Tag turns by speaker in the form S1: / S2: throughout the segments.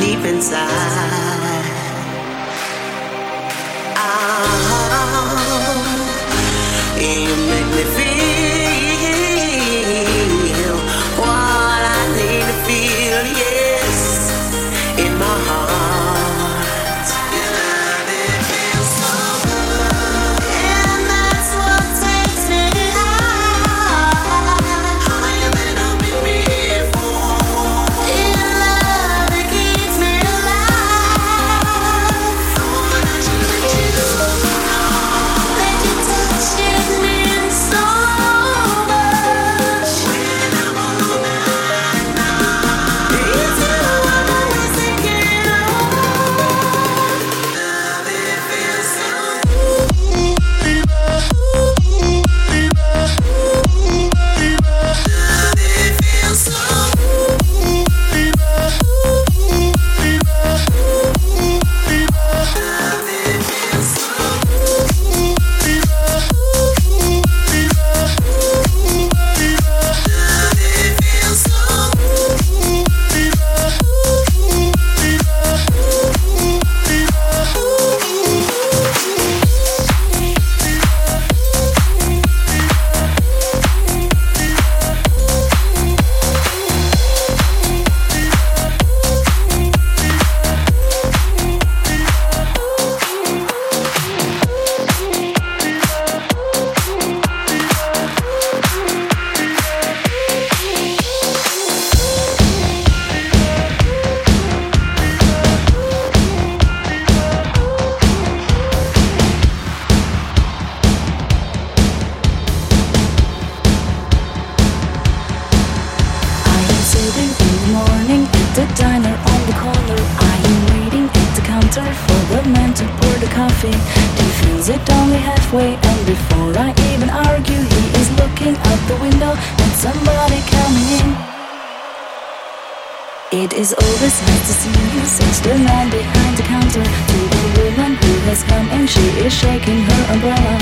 S1: deep inside.
S2: Nice to see you, says the man behind the counter. To the woman who has come in, she is shaking her umbrella.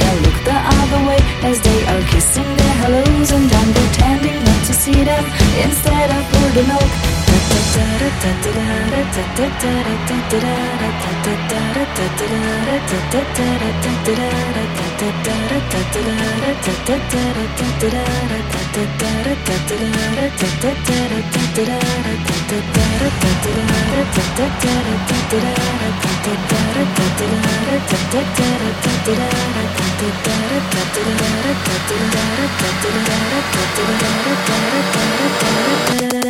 S2: Now look the other way as they are kissing their hellos, and I'm pretending not to see them instead I pour the milk. da da da da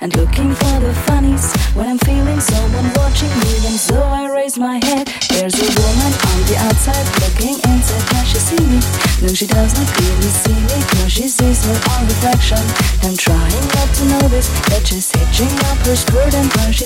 S2: and looking for the funnies. When I'm feeling someone watching me, and so I raise my head. There's a woman on the outside looking inside. Can she see me? No, she does not really see me. Cause she sees her own reflection. I'm trying not to notice that she's hitching up her skirt and when she's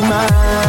S3: you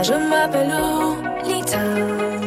S4: Je m'appelle Lolita.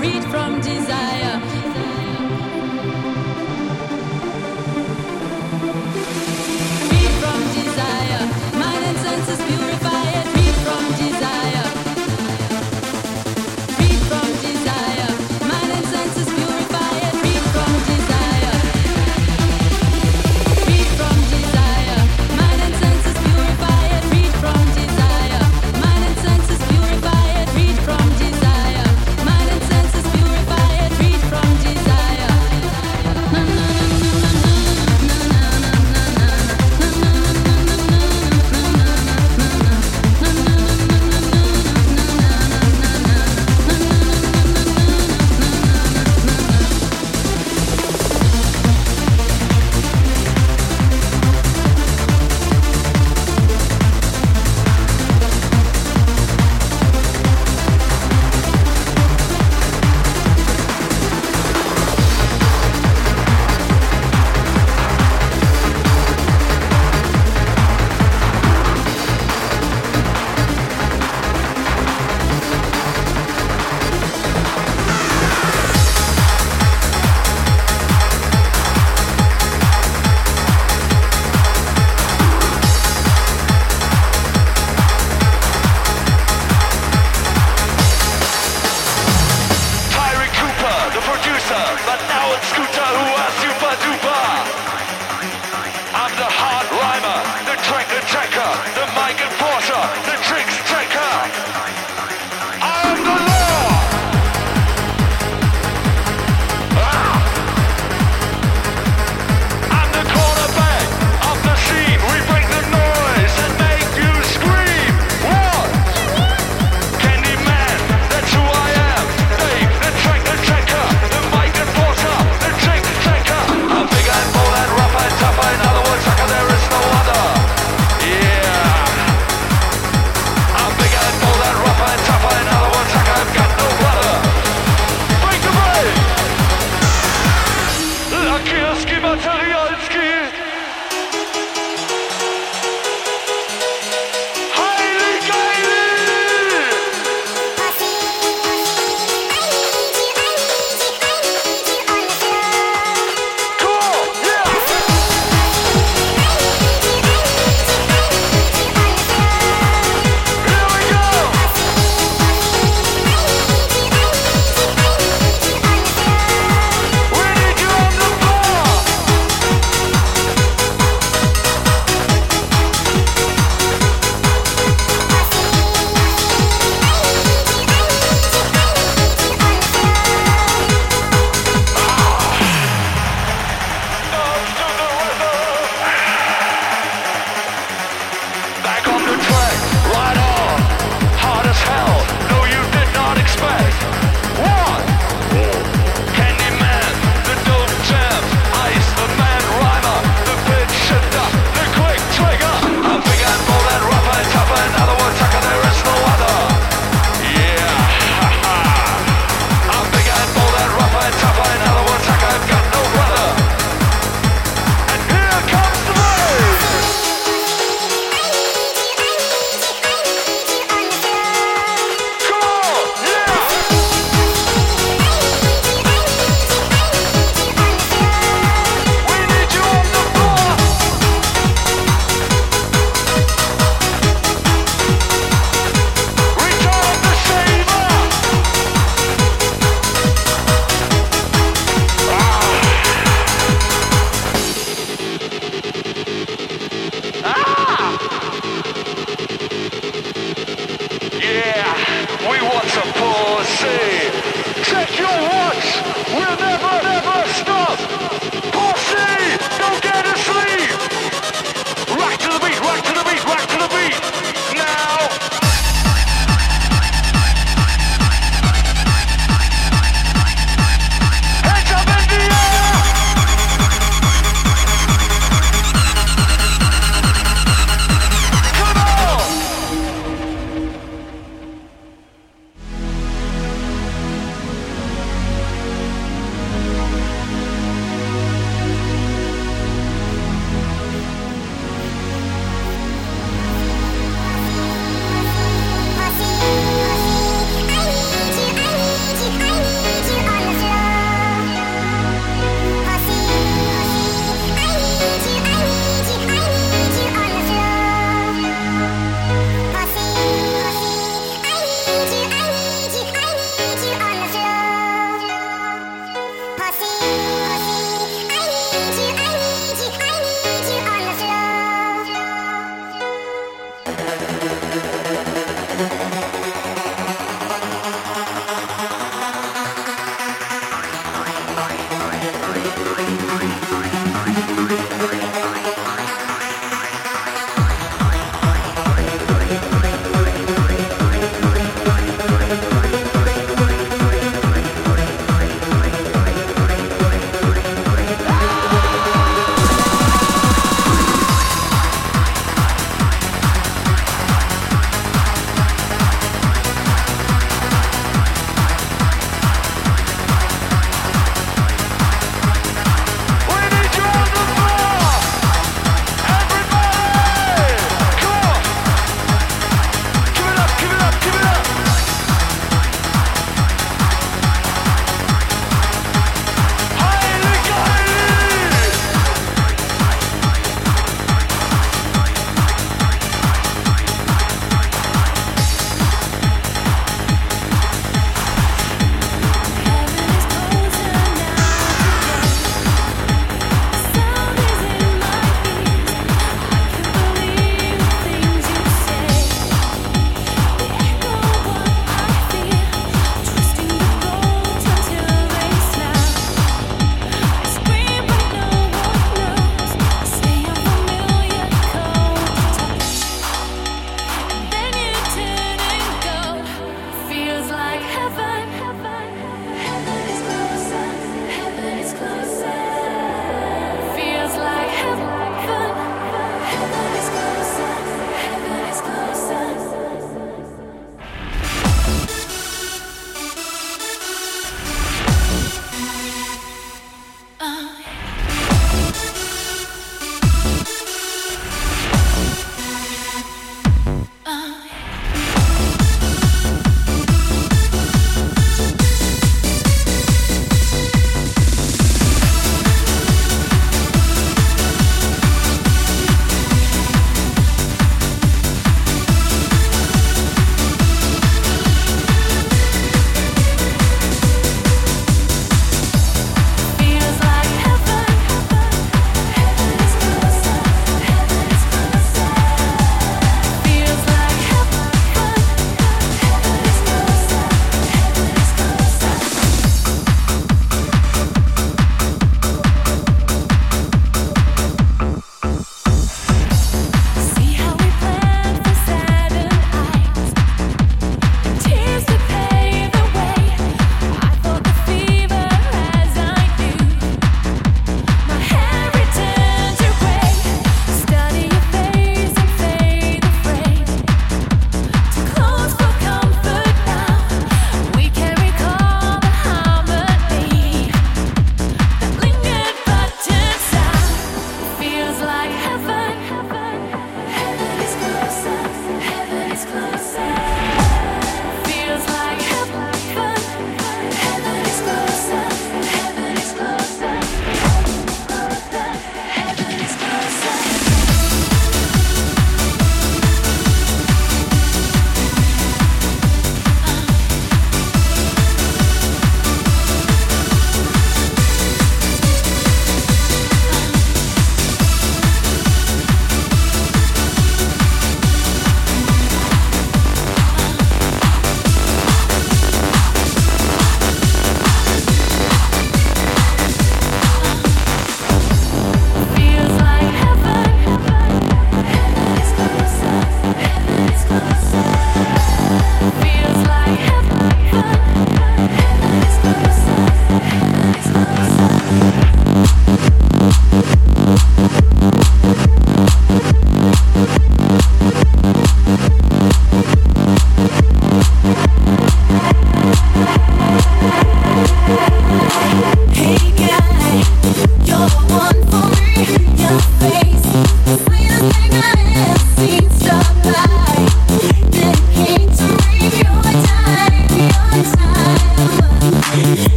S5: Freed from desire.